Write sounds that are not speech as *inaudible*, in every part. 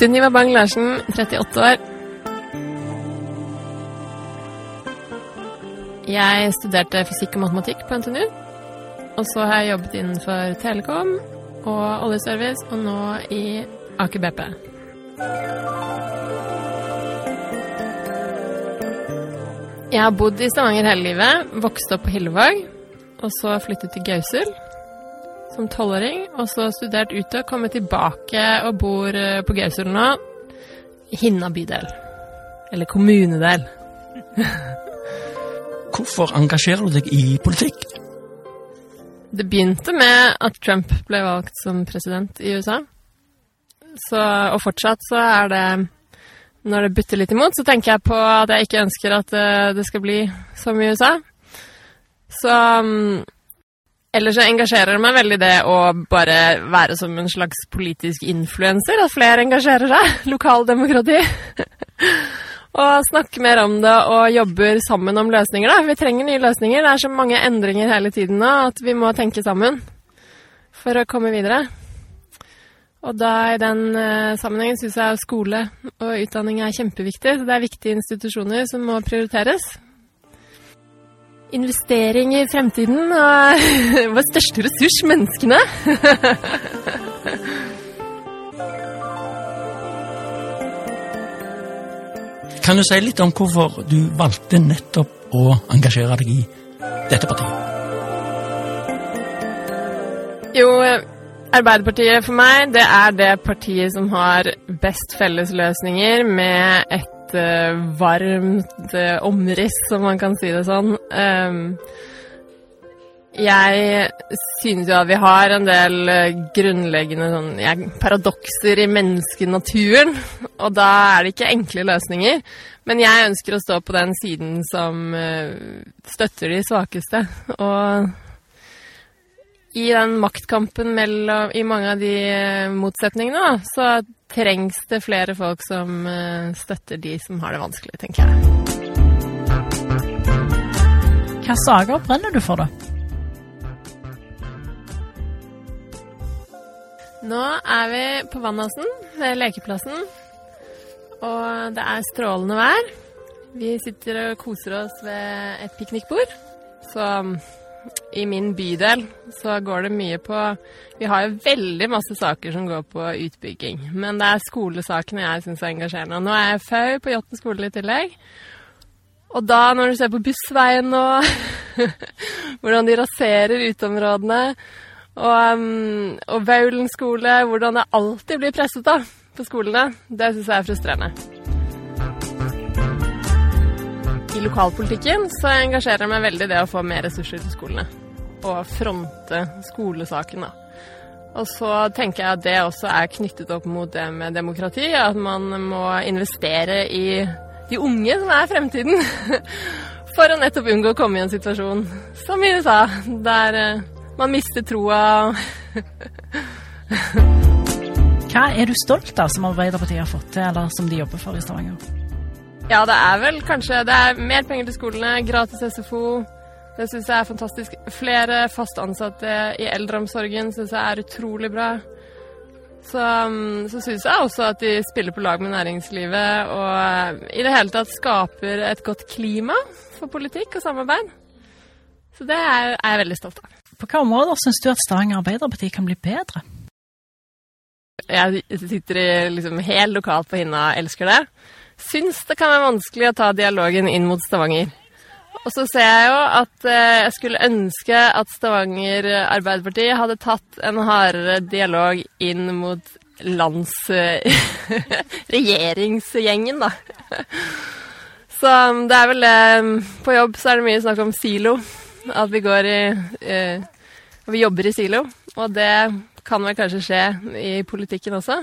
Sunniva Bang-Larsen, 38 år. Jeg studerte fysikk og matematikk på NTNU. Og så har jeg jobbet innenfor Telekom og oljeservice, og nå i Aker BP. Jeg har bodd i Stavanger hele livet, vokst opp på Hillevåg, og så flyttet til Gausel som tolvåring, og så studert ute og kommet tilbake og bor eh, på Gausrud nå. Hinna bydel. Eller kommunedel. *laughs* Hvorfor engasjerer du deg i politikk? Det begynte med at Trump ble valgt som president i USA. Så, og fortsatt så er det Når det butter litt imot, så tenker jeg på at jeg ikke ønsker at eh, det skal bli som i USA. Så um, Ellers så engasjerer det meg veldig det å bare være som en slags politisk influenser. At flere engasjerer seg. *laughs* Lokaldemokrati. *laughs* og snakke mer om det og jobber sammen om løsninger. da. Vi trenger nye løsninger. Det er så mange endringer hele tiden nå at vi må tenke sammen for å komme videre. Og da i den uh, sammenhengen syns jeg skole og utdanning er kjempeviktig. Så det er viktige institusjoner som må prioriteres investering i fremtiden og *laughs* vår største ressurs, menneskene. *laughs* Kan du si litt om hvorfor du valgte nettopp å engasjere deg i dette partiet? Jo, Arbeiderpartiet for meg, det er det partiet som har best fellesløsninger med et uh, varmt uh, omriss, om man kan si det sånn. Um, jeg synes jo at vi har en del uh, grunnleggende sånn, ja, paradokser i menneskenaturen, *laughs* og da er det ikke enkle løsninger. Men jeg ønsker å stå på den siden som støtter de svakeste. Og i den maktkampen mellom, i mange av de motsetningene, så trengs det flere folk som uh, støtter de som har det vanskelig, tenker jeg. Hvilke saker brenner du for, da? Nå er vi på Vannåsen, ved lekeplassen. Og det er strålende vær. Vi sitter og koser oss ved et piknikbord. Så i min bydel så går det mye på Vi har jo veldig masse saker som går på utbygging. Men det er skolesakene jeg syns er engasjerende. Nå er jeg FAU på Jåtten skole i tillegg. Og da, når du ser på Bussveien og *laughs* hvordan de raserer uteområdene, og, um, og Vaulen skole, hvordan det alltid blir presset da på skolene, det syns jeg er frustrerende lokalpolitikken så engasjerer jeg meg veldig i det å få mer ressurser til skolene. Og fronte skolesaken, da. Og så tenker jeg at det også er knyttet opp mot det med demokrati. At man må investere i de unge, som er fremtiden. *laughs* For å nettopp unngå å komme i en situasjon som i USA, der eh, man mister troa. *laughs* Hva er du stolt av som Arbeiderpartiet har fått til, eller som de jobber for i Stavanger? Ja, det er vel kanskje Det er mer penger til skolene, gratis SFO. Det syns jeg er fantastisk. Flere fast ansatte i eldreomsorgen syns jeg er utrolig bra. Så, um, så syns jeg også at de spiller på lag med næringslivet og uh, i det hele tatt skaper et godt klima for politikk og samarbeid. Så det er, er jeg veldig stolt av. På hvilke områder syns du at Stavanger Arbeiderparti kan bli bedre? Jeg sitter liksom helt lokalt på Hinna, elsker det syns det kan være vanskelig å ta dialogen inn mot Stavanger. Og så ser jeg jo at eh, jeg skulle ønske at Stavanger Arbeiderparti hadde tatt en hardere dialog inn mot lands... *laughs* regjeringsgjengen, da. Så um, det er vel um, På jobb så er det mye snakk om silo. At vi går i eh, Vi jobber i silo. Og det kan vel kanskje skje i politikken også.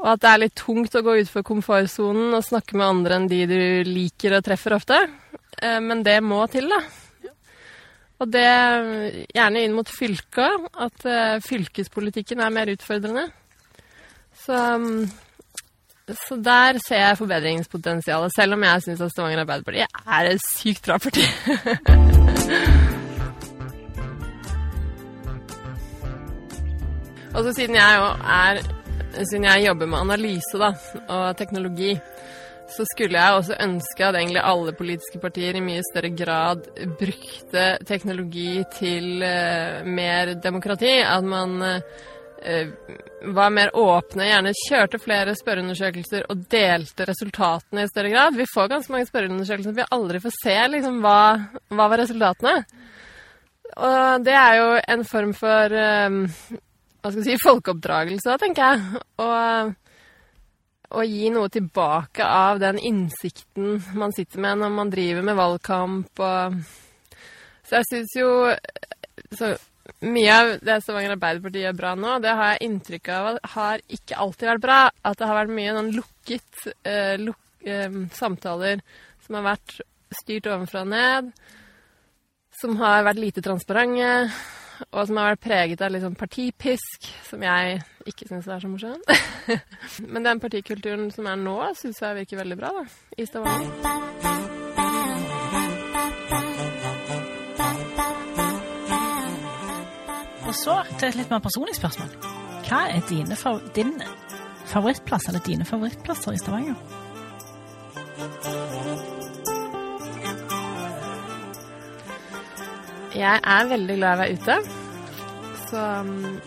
Og at det er litt tungt å gå utfor komfortsonen og snakke med andre enn de du liker og treffer ofte. Eh, men det må til, da. Og det gjerne inn mot fylket, at uh, fylkespolitikken er mer utfordrende. Så, um, så der ser jeg forbedringspotensialet, selv om jeg syns at Stavanger Arbeiderparti er et sykt bra parti. *laughs* Og så siden jeg jo er Siden jeg jobber med analyse da, og teknologi, så skulle jeg også ønske at egentlig alle politiske partier i mye større grad brukte teknologi til uh, mer demokrati. At man uh, var mer åpne, gjerne kjørte flere spørreundersøkelser og delte resultatene i større grad. Vi får ganske mange spørreundersøkelser, vi aldri får se liksom, hva, hva var resultatene. Og det er jo en form for um, hva skal jeg si, folkeoppdragelse, tenker jeg. Og å gi noe tilbake av den innsikten man sitter med når man driver med valgkamp og Så jeg syns jo så mye av det Stavanger Arbeiderparti gjør bra nå, det har jeg inntrykk av har ikke alltid vært bra. At det har vært mye noen lukket eh, luk, eh, samtaler som har vært styrt ovenfra og ned. Som har vært lite transparente og som har vært preget av sånn partipisk, som jeg ikke syns er så morsomt. *laughs* Men den partikulturen som er nå, syns jeg virker veldig bra da, i Stavanger. Og så til et litt mer personlig spørsmål. Hva er dine, din favorittplass, eller dine favorittplasser i Stavanger? Jeg er veldig glad i å være ute. Så um,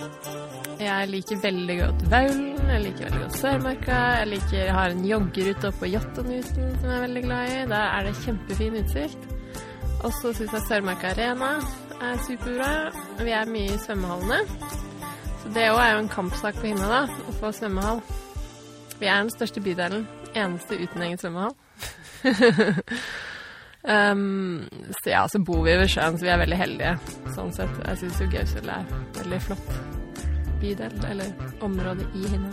jeg liker veldig godt Vaulen, jeg liker veldig godt Sørmarka. Jeg liker, jeg har en joggerute oppe på Jåttånhytten som jeg er veldig glad i. Der er det kjempefin utsikt. Og så syns jeg Sørmarka Arena er superbra. Vi er mye i svømmehallene. Så det òg er jo en kampsak på Hinna, da, å få svømmehall. Vi er den største bydelen. Eneste uten egen svømmehall. *laughs* Um, så ja, så bor vi ved sjøen, så vi er veldig heldige sånn sett. Jeg syns jo Gausel er veldig flott bydel, eller område i Hinna.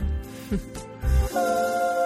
*laughs*